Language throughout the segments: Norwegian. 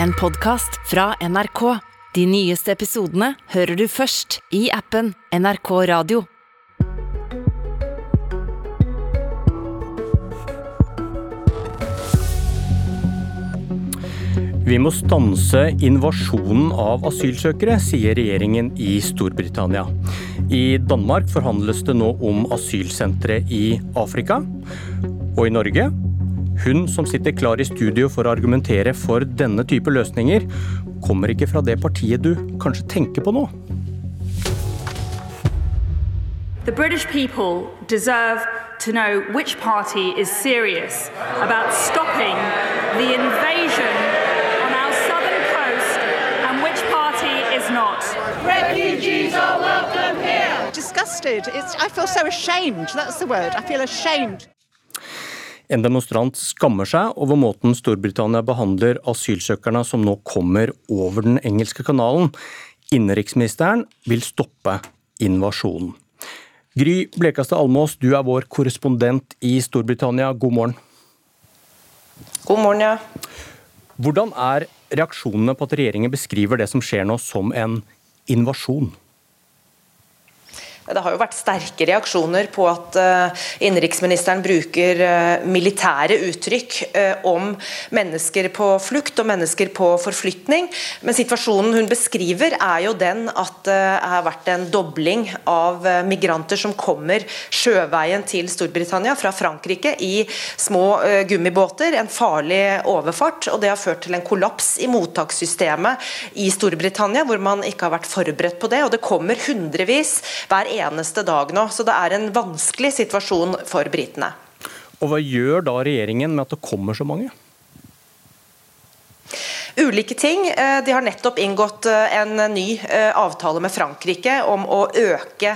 en podkast fra NRK. De nyeste episodene hører du først i appen NRK Radio. Vi må stanse invasjonen av asylsøkere, sier regjeringen i Storbritannia. I Danmark forhandles det nå om asylsentre i Afrika. Og i Norge? Hun som sitter klar i studio for å argumentere for denne type løsninger, kommer ikke fra det partiet du kanskje tenker på nå. The British people deserve to know which party is serious about stopping the invasion on our southern coast and which party is not. Refugees are welcome here. disgusted. It's, I feel so ashamed. That's the word. I feel ashamed. En demonstrant skammer seg over måten Storbritannia behandler asylsøkerne som nå kommer over den engelske kanalen. Innenriksministeren vil stoppe invasjonen. Gry Blekastad Almås, du er vår korrespondent i Storbritannia. God morgen. God morgen, ja. Hvordan er reaksjonene på at regjeringen beskriver det som skjer nå som en invasjon? Det har jo vært sterke reaksjoner på at uh, innenriksministeren bruker uh, militære uttrykk uh, om mennesker på flukt og mennesker på forflytning. Men situasjonen hun beskriver er jo den at det har vært en dobling av migranter som kommer sjøveien til Storbritannia fra Frankrike i små gummibåter. En farlig overfart. og Det har ført til en kollaps i mottakssystemet i Storbritannia, hvor man ikke har vært forberedt på det. og Det kommer hundrevis hver eneste dag nå. Så det er en vanskelig situasjon for britene. Og hva gjør da regjeringen med at det kommer så mange? Ulike ting. Eh, de har nettopp inngått eh, en ny eh, avtale med Frankrike om å øke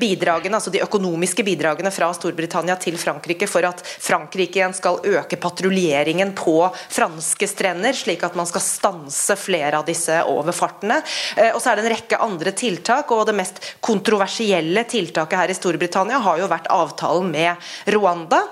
bidragene, altså de økonomiske bidragene fra Storbritannia til Frankrike, for at Frankrike igjen skal øke patruljeringen på franske strender, slik at man skal stanse flere av disse overfartene. Og så er det en rekke andre tiltak, og det mest kontroversielle tiltaket her i Storbritannia har jo vært avtalen med Rwanda,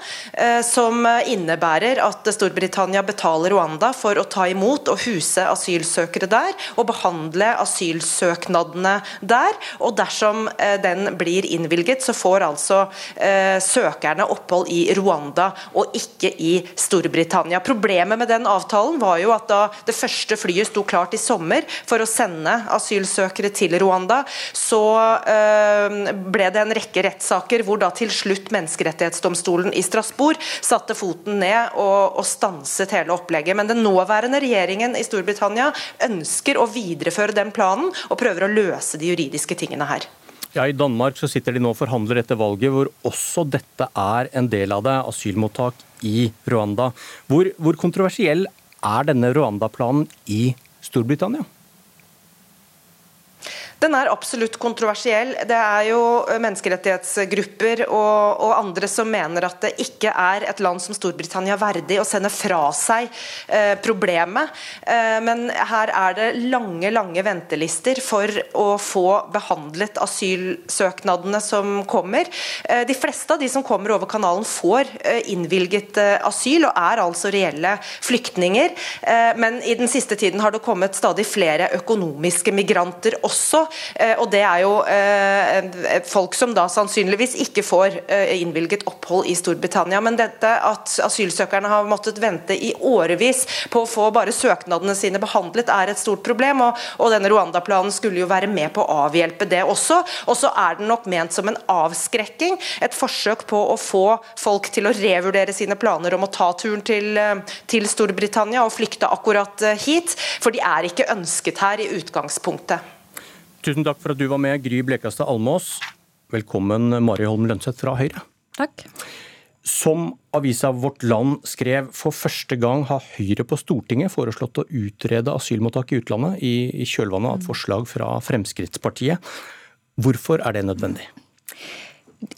som innebærer at Storbritannia betaler Rwanda for å ta imot å huse asylsøkere der og behandle asylsøknadene der. Og dersom eh, den blir innvilget, så får altså eh, søkerne opphold i Rwanda og ikke i Storbritannia. Problemet med den avtalen var jo at da det første flyet sto klart i sommer for å sende asylsøkere til Rwanda, så eh, ble det en rekke rettssaker hvor da til slutt Menneskerettighetsdomstolen i Strasbourg satte foten ned og, og stanset hele opplegget. Men den nåværende regjeringen regjeringen i Storbritannia ønsker å videreføre den planen og prøver å løse de juridiske tingene her. Ja, I Danmark så sitter de nå og forhandler etter valget, hvor også dette er en del av det. Asylmottak i Rwanda. Hvor, hvor kontroversiell er denne Rwanda-planen i Storbritannia? Den er absolutt kontroversiell. Det er jo menneskerettighetsgrupper og, og, andre som mener at det ikke er et land som Storbritannia verdig å sende fra seg eh, problemet. Eh, men her er det lange, lange ventelister for å få behandlet asylsøknadene som kommer. Eh, de fleste av de som kommer over kanalen får eh, innvilget eh, asyl, og er altså reelle flyktninger. Eh, men i den siste tiden har det kommet stadig flere økonomiske migranter også. Eh, og det er jo eh, folk som da sannsynligvis ikke får eh, innvilget opphold i Storbritannia. Men dette at asylsøkerne har måttet vente i årevis på å få bare søknadene sine behandlet, er et stort problem. Og, denne Rwanda-planen skulle jo være med på å avhjelpe det også. Og så er den nok ment som en avskrekking. Et forsøk på å få folk til å revurdere sine planer om å ta turen til, til Storbritannia og flykte akkurat hit. For de er ikke ønsket her i utgangspunktet. Tusen takk for at du var med, Gry Blekastad Almås. Velkommen, Mari Holm Lønseth fra Høyre. Takk. Som avisa Vårt Land skrev, for første gang har Høyre på Stortinget foreslått å utrede asylmottak i utlandet, i, kjølvannet av et forslag fra Fremskrittspartiet. Hvorfor er det nødvendig?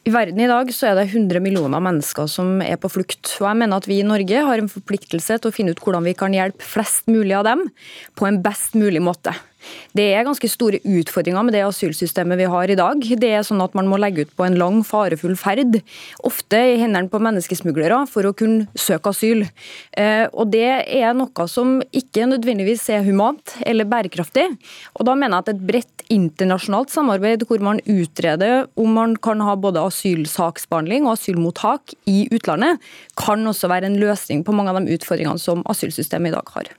I verden i dag så er det 100 millioner mennesker som er på flukt. og jeg mener at Vi i Norge har en forpliktelse til å finne ut hvordan vi kan hjelpe flest mulig av dem på en best mulig måte. Det er ganske store utfordringer med det asylsystemet vi har i dag. Det er sånn at Man må legge ut på en lang, farefull ferd, ofte i hendene på menneskesmuglere, for å kunne søke asyl. Eh, og Det er noe som ikke nødvendigvis er humant eller bærekraftig. Og Da mener jeg at et bredt internasjonalt samarbeid hvor man utreder om man kan ha både asylsaksbehandling og asylmottak i utlandet, kan også være en løsning på mange av de utfordringene som asylsystemet i dag har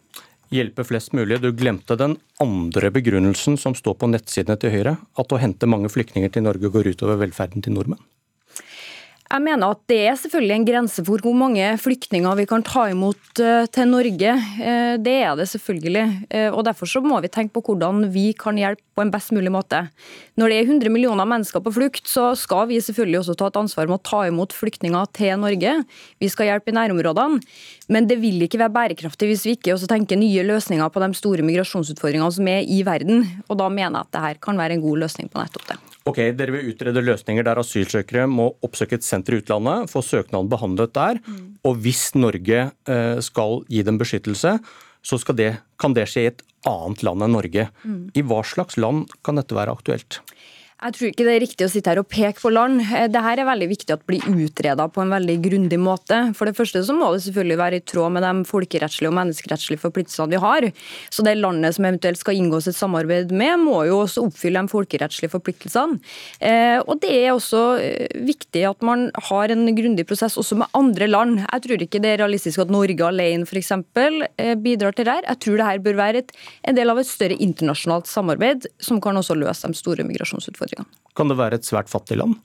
hjelpe flest mulig. Du glemte den andre begrunnelsen som står på nettsidene til Høyre, at å hente mange flyktninger til Norge går utover velferden til nordmenn. Jeg mener at det er selvfølgelig en grense for hvor mange flyktninger vi kan ta imot eh, til Norge. Eh, det er det selvfølgelig. Eh, og Derfor så må vi tenke på hvordan vi kan hjelpe på en best mulig måte. Når det er 100 millioner mennesker på flukt, så skal vi selvfølgelig også ta et ansvar med å ta imot flyktninger til Norge. Vi skal hjelpe i nærområdene. Men det vil ikke være bærekraftig hvis vi ikke også tenker nye løsninger på de store migrasjonsutfordringene som er i verden. Og da mener jeg at dette kan være en god løsning på nettopp det. Ok, Dere vil utrede løsninger der asylsøkere må oppsøke et senter i utlandet, få søknaden behandlet der. Mm. Og hvis Norge eh, skal gi dem beskyttelse, så det, kan det skje i et annet land enn Norge. Mm. I hva slags land kan dette være aktuelt? Jeg tror ikke det er riktig å sitte her og peke på land. Eh, Dette er veldig viktig at blir utreda på en veldig grundig måte. For det første så må det selvfølgelig være i tråd med de folkerettslige og menneskerettslige forpliktelsene vi har. Så det landet som eventuelt skal inngås et samarbeid med, må jo også oppfylle de folkerettslige forpliktelsene. Eh, og det er også eh, viktig at man har en grundig prosess også med andre land. Jeg tror ikke det er realistisk at Norge alene f.eks. bidrar til det her. Jeg tror det her bør være et, en del av et større internasjonalt samarbeid som kan også løse de store migrasjonsutfordringene utfordringene. Kan det være et svært fattig land?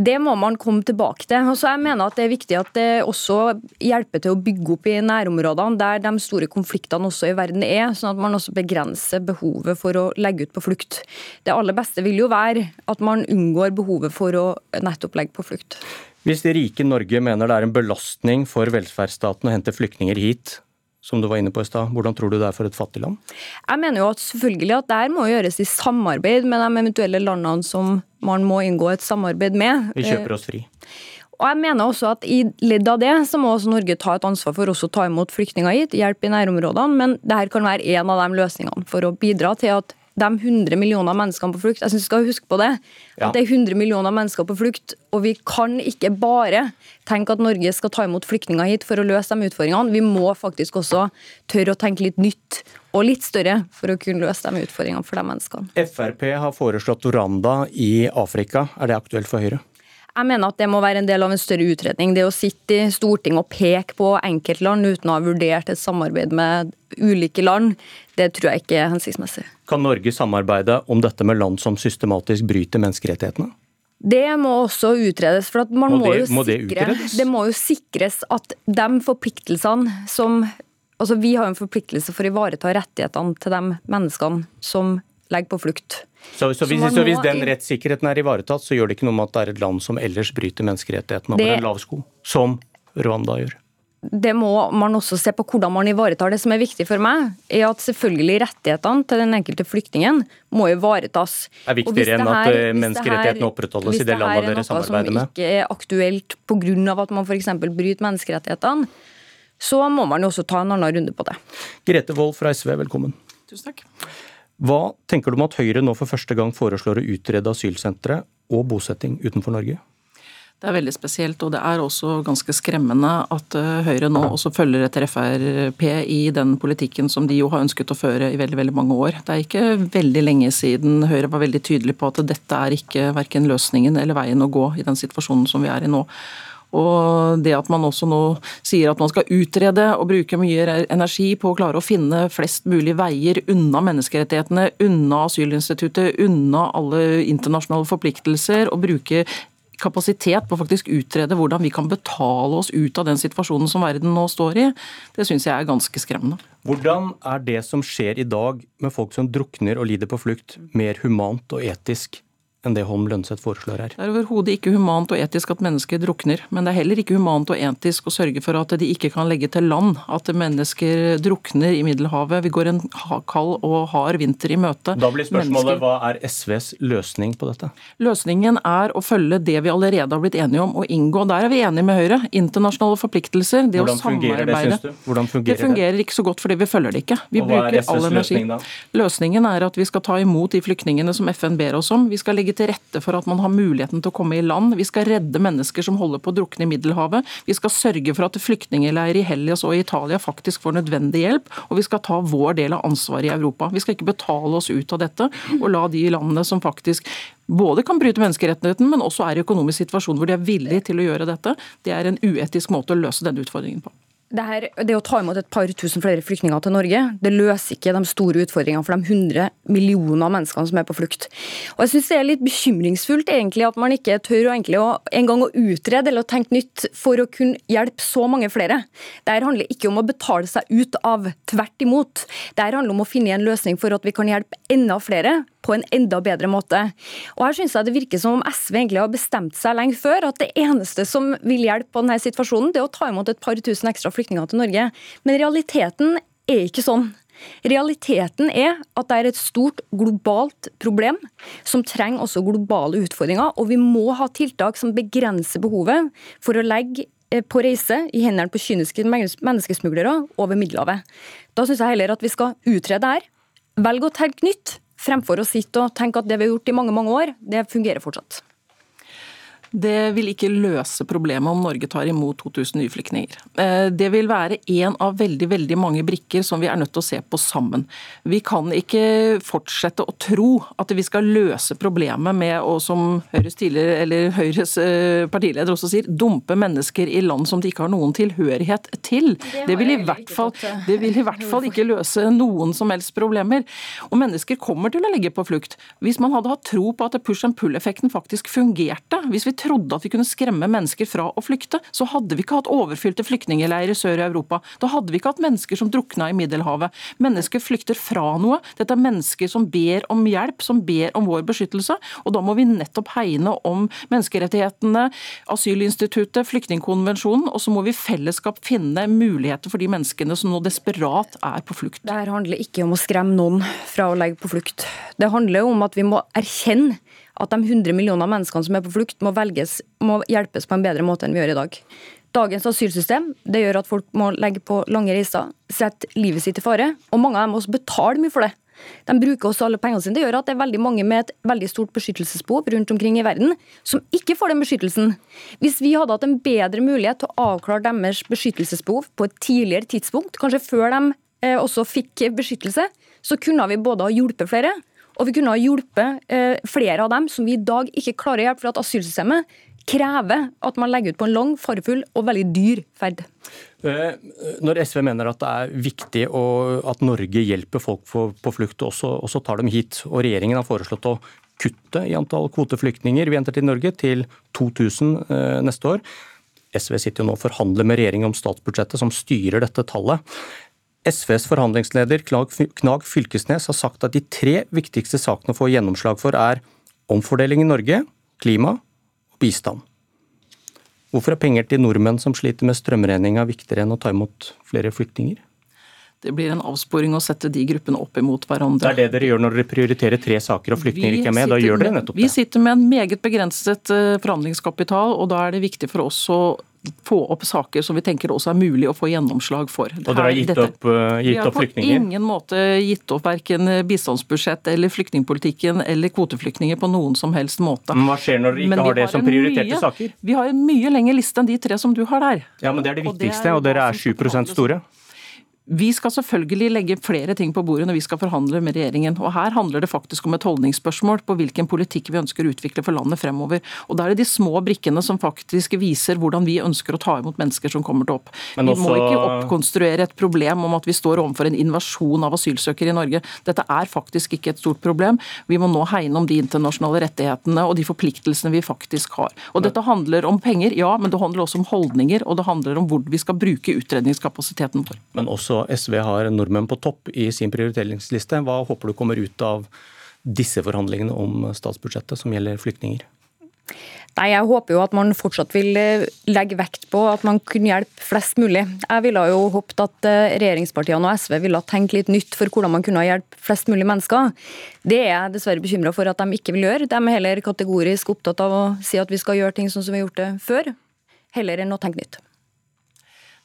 Det må man komme tilbake til. Altså jeg mener at Det er viktig at det også hjelper til å bygge opp i nærområdene, der de store konfliktene også i verden er, sånn at man også begrenser behovet for å legge ut på flukt. Det aller beste vil jo være at man unngår behovet for å nettopp legge på flukt. Hvis det rike Norge mener det er en belastning for velferdsstaten å hente flyktninger hit, som du var inne på i stad. Hvordan tror du det er for et fattig land? Jeg mener jo at selvfølgelig at det her må gjøres i samarbeid med de eventuelle landene som man må inngå et samarbeid med. Vi kjøper oss fri. Og jeg mener også at I ledd av det så må også Norge ta et ansvar for også å ta imot flyktninger hit, hjelp i nærområdene. Men dette kan være en av de løsningene for å bidra til at de 100 millioner menneskene på flukt Jeg synes vi skal huske på det. Ja. At det er 100 millioner mennesker på flukt. Og vi kan ikke bare tenke at Norge skal ta imot flyktninger hit for å løse de utfordringene. Vi må faktisk også tørre å tenke litt nytt og litt større for å kunne løse de utfordringene for de menneskene. Frp har foreslått Oranda i Afrika. Er det aktuelt for Høyre? Jeg mener at det må være en del av en større utredning. Det å sitte i Stortinget og peke på enkeltland uten å ha vurdert et samarbeid med ulike land, det tror jeg ikke er hensiktsmessig. Kan Norge samarbeide om dette med land som systematisk bryter menneskerettighetene? Det må også utredes. for man må, må, det, må det, sikre, det må jo sikres at de forpliktelsene som altså Vi har jo en forpliktelse for å ivareta rettighetene til de menneskene som legger på flukt. Så, så, hvis, så, hvis, den rettssikkerheten er ivaretatt, så gjør det ikke noe med at det er et land som ellers bryter menneskerettighetene over en lav sko, som Rwanda gjør? Det må man også se på hvordan man ivaretar. Det som er viktig for meg, er at selvfølgelig rettighetene til den enkelte flyktningen må ivaretas. Det er viktigere enn at eh, menneskerettighetene opprettholdes i det landet dere samarbeider med? Hvis det er noe som ikke er aktuelt pga. at man f.eks. bryter menneskerettighetene, så må man jo også ta en annen runde på det. Grete Wold fra SV, velkommen. Tusen takk. Hva tenker du om at Høyre nå for første gang foreslår å utrede asylsentre og bosetting utenfor Norge? Det er veldig spesielt, og det er også ganske skremmende at eh, Høyre nå også følger etter Frp i den politikken som de jo har ønsket å føre i veldig veldig mange år. Det er ikke veldig lenge siden Høyre var veldig tydelig på at dette er ikke verken løsningen eller veien å gå i den situasjonen som vi er i nå. Og det at man også nå sier at man skal utrede og bruke mye energi på å klare å finne flest mulig veier unna menneskerettighetene, unna asylinstituttet, unna alle internasjonale forpliktelser, og bruke kapasitet på å faktisk utrede hvordan vi kan betale oss ut av den situasjonen som verden nå står i, det syns jeg er ganske skremmende. Hvordan er det som skjer i dag med folk som drukner og lider på flukt, mer humant og etisk enn det Holm Lønseth foreslår her. Det er overhodet ikke humant og etisk at mennesker drukner, men det er heller ikke humant og etisk å sørge for at de ikke kan legge til land. At mennesker drukner i Middelhavet. Vi går en kald og hard vinter i møte. Da blir spørsmålet mennesker... hva er SVs løsning på dette? Løsningen er å følge det vi allerede har blitt enige om å inngå. Der er vi enige med Høyre. Internasjonale forpliktelser, det Hvordan å samarbeide. Det, synes du? Hvordan fungerer det? fungerer ikke så godt fordi vi følger det ikke. Vi og hva er SVs løsning da? Løsningen er at vi skal ta imot de flyktningene som FN ber oss om. Vi skal legge legge til rette for at man har muligheten til å komme i land. Vi skal redde mennesker som holder på å drukne i Middelhavet. Vi skal sørge for at flyktningleirer i Hellas og i Italia faktisk får nødvendig hjelp. Og vi skal ta vår del av ansvaret i Europa. Vi skal ikke betale oss ut av dette og la de landene som faktisk både kan bryte menneskerettigheten, men også er i økonomisk situasjon hvor de er villige til å gjøre dette. Det er en uetisk måte å løse denne utfordringen på. Det, her, det, å ta imot et par tusen flere flyktninger til Norge, det løser ikke de store utfordringene for de 100 millioner menneskene som er på flukt. Og jeg synes Det er litt bekymringsfullt egentlig at man ikke tør å, å en gang å utrede eller å tenke nytt for å kunne hjelpe så mange flere. Dette handler ikke om å betale seg ut av, tvert imot. Dette handler om å finne en løsning for at vi kan hjelpe enda flere på en enda bedre måte. Og her synes jeg Det virker som om SV egentlig har bestemt seg lenge før at det eneste som vil hjelpe på denne situasjonen, det er å ta imot et par tusen ekstra flyktninger til Norge. Men realiteten er ikke sånn. Realiteten er at det er et stort globalt problem som trenger også globale utfordringer. Og vi må ha tiltak som begrenser behovet for å legge eh, på reise i hendene på kyniske menneskesmuglere over Middelhavet. Da syns jeg heller at vi skal utrede her. Velg å tenke nytt fremfor å sitte og tenke at det vi har gjort i mange mange år, det fungerer fortsatt. Det vil ikke løse problemet om Norge tar imot 2000 nye flyktninger. Eh, det vil være én av veldig veldig mange brikker som vi er nødt til å se på sammen. Vi kan ikke fortsette å tro at vi skal løse problemet med å, som Høyres, Høyres eh, partileder også sier, dumpe mennesker i land som de ikke har noen tilhørighet til. Det vil, fall, det vil i hvert fall ikke løse noen som helst problemer. Og mennesker kommer til å legge på flukt. Hvis man hadde hatt tro på at push and pull-effekten faktisk fungerte, hvis vi trodde at vi kunne skremme mennesker fra å flykte, så hadde vi ikke hatt overfylte flyktningleirer sør i Europa. Da hadde vi ikke hatt mennesker som drukna i Middelhavet. Mennesker flykter fra noe. Dette er mennesker som ber om hjelp, som ber om vår beskyttelse. Og da må vi nettopp hegne om menneskerettighetene, asylinstituttet, flyktningkonvensjonen, og så må vi i fellesskap finne muligheter for de menneskene som nå desperat er på flukt. Det handler ikke om å skremme noen fra å legge på flukt. Det handler om at vi må erkjenne at de 100 millioner menneskene som er på flukt, må, velges, må hjelpes på en bedre måte enn vi gjør i dag. Dagens asylsystem det gjør at folk må legge på lange reiser, sette livet sitt i fare, og mange av dem også betaler mye for det. De bruker også alle pengene sine. Det gjør at det er veldig mange med et veldig stort beskyttelsesbehov rundt omkring i verden som ikke får den beskyttelsen. Hvis vi hadde hatt en bedre mulighet til å avklare deres beskyttelsesbehov på et tidligere tidspunkt, kanskje før de eh, også fikk beskyttelse, så kunne vi både ha hjulpet flere, og vi kunne ha hjulpet eh, flere av dem som vi i dag ikke klarer å hjelpe, for at asylsystemet krever at man legger ut på en lang, farefull og veldig dyr ferd. Eh, når SV mener at det er viktig at Norge hjelper folk på flukt, og så tar dem hit, og regjeringen har foreslått å kutte i antall kvoteflyktninger vi henter til Norge, til 2000 eh, neste år. SV sitter jo nå og forhandler med regjeringen om statsbudsjettet som styrer dette tallet. SVs forhandlingsleder Knag Fylkesnes har sagt at de tre viktigste sakene å få gjennomslag for er omfordeling i Norge, klima og bistand. Hvorfor er penger til nordmenn som sliter med strømregninga viktigere enn å ta imot flere flyktninger? Det blir en avsporing å sette de gruppene opp imot hverandre. Det er det dere gjør når dere prioriterer tre saker og flyktninger ikke er med? Da gjør dere nettopp det. Vi sitter med en meget begrenset eh, forhandlingskapital, og da er det viktig for oss å få opp saker som vi tenker også er mulig å få gjennomslag for. Og dere har gitt opp, uh, gitt opp flyktninger? Vi har på ingen måte gitt opp verken bistandsbudsjett eller flyktningpolitikken eller kvoteflyktninger på noen som helst måte. Men hva skjer når dere ikke har det som prioriterte mye, saker? Vi har en mye lengre liste enn de tre som du har der. Ja, men det er det viktigste, og, det er og dere er 7 store. Vi skal selvfølgelig legge flere ting på bordet når vi skal forhandle med regjeringen. og Her handler det faktisk om et holdningsspørsmål på hvilken politikk vi ønsker å utvikle for landet fremover. Og Da er det de små brikkene som faktisk viser hvordan vi ønsker å ta imot mennesker som kommer til opp. Også... Vi må ikke oppkonstruere et problem om at vi står overfor en invasjon av asylsøkere i Norge. Dette er faktisk ikke et stort problem. Vi må nå hegne om de internasjonale rettighetene og de forpliktelsene vi faktisk har. Og Dette handler om penger, ja, men det handler også om holdninger, og det handler om hvor vi skal bruke utredningskapasiteten vår. Men også SV har nordmenn på topp i sin prioriteringsliste. Hva håper du kommer ut av disse forhandlingene om statsbudsjettet som gjelder flyktninger? Nei, Jeg håper jo at man fortsatt vil eh, legge vekt på at man kunne hjelpe flest mulig. Jeg ville jo håpet at eh, regjeringspartiene og SV ville tenkt litt nytt for hvordan man kunne hjelpe flest mulig mennesker. Det er jeg dessverre bekymra for at de ikke vil gjøre. De er heller kategorisk opptatt av å si at vi skal gjøre ting sånn som vi har gjort det før, heller enn å tenke nytt.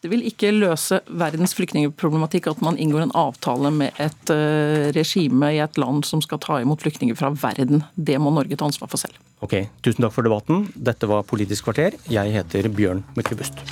Det vil ikke løse verdens flyktningproblematikk at man inngår en avtale med et uh, regime i et land som skal ta imot flyktninger fra verden. Det må Norge ta ansvar for selv. Ok, Tusen takk for debatten. Dette var Politisk kvarter. Jeg heter Bjørn Myklebust.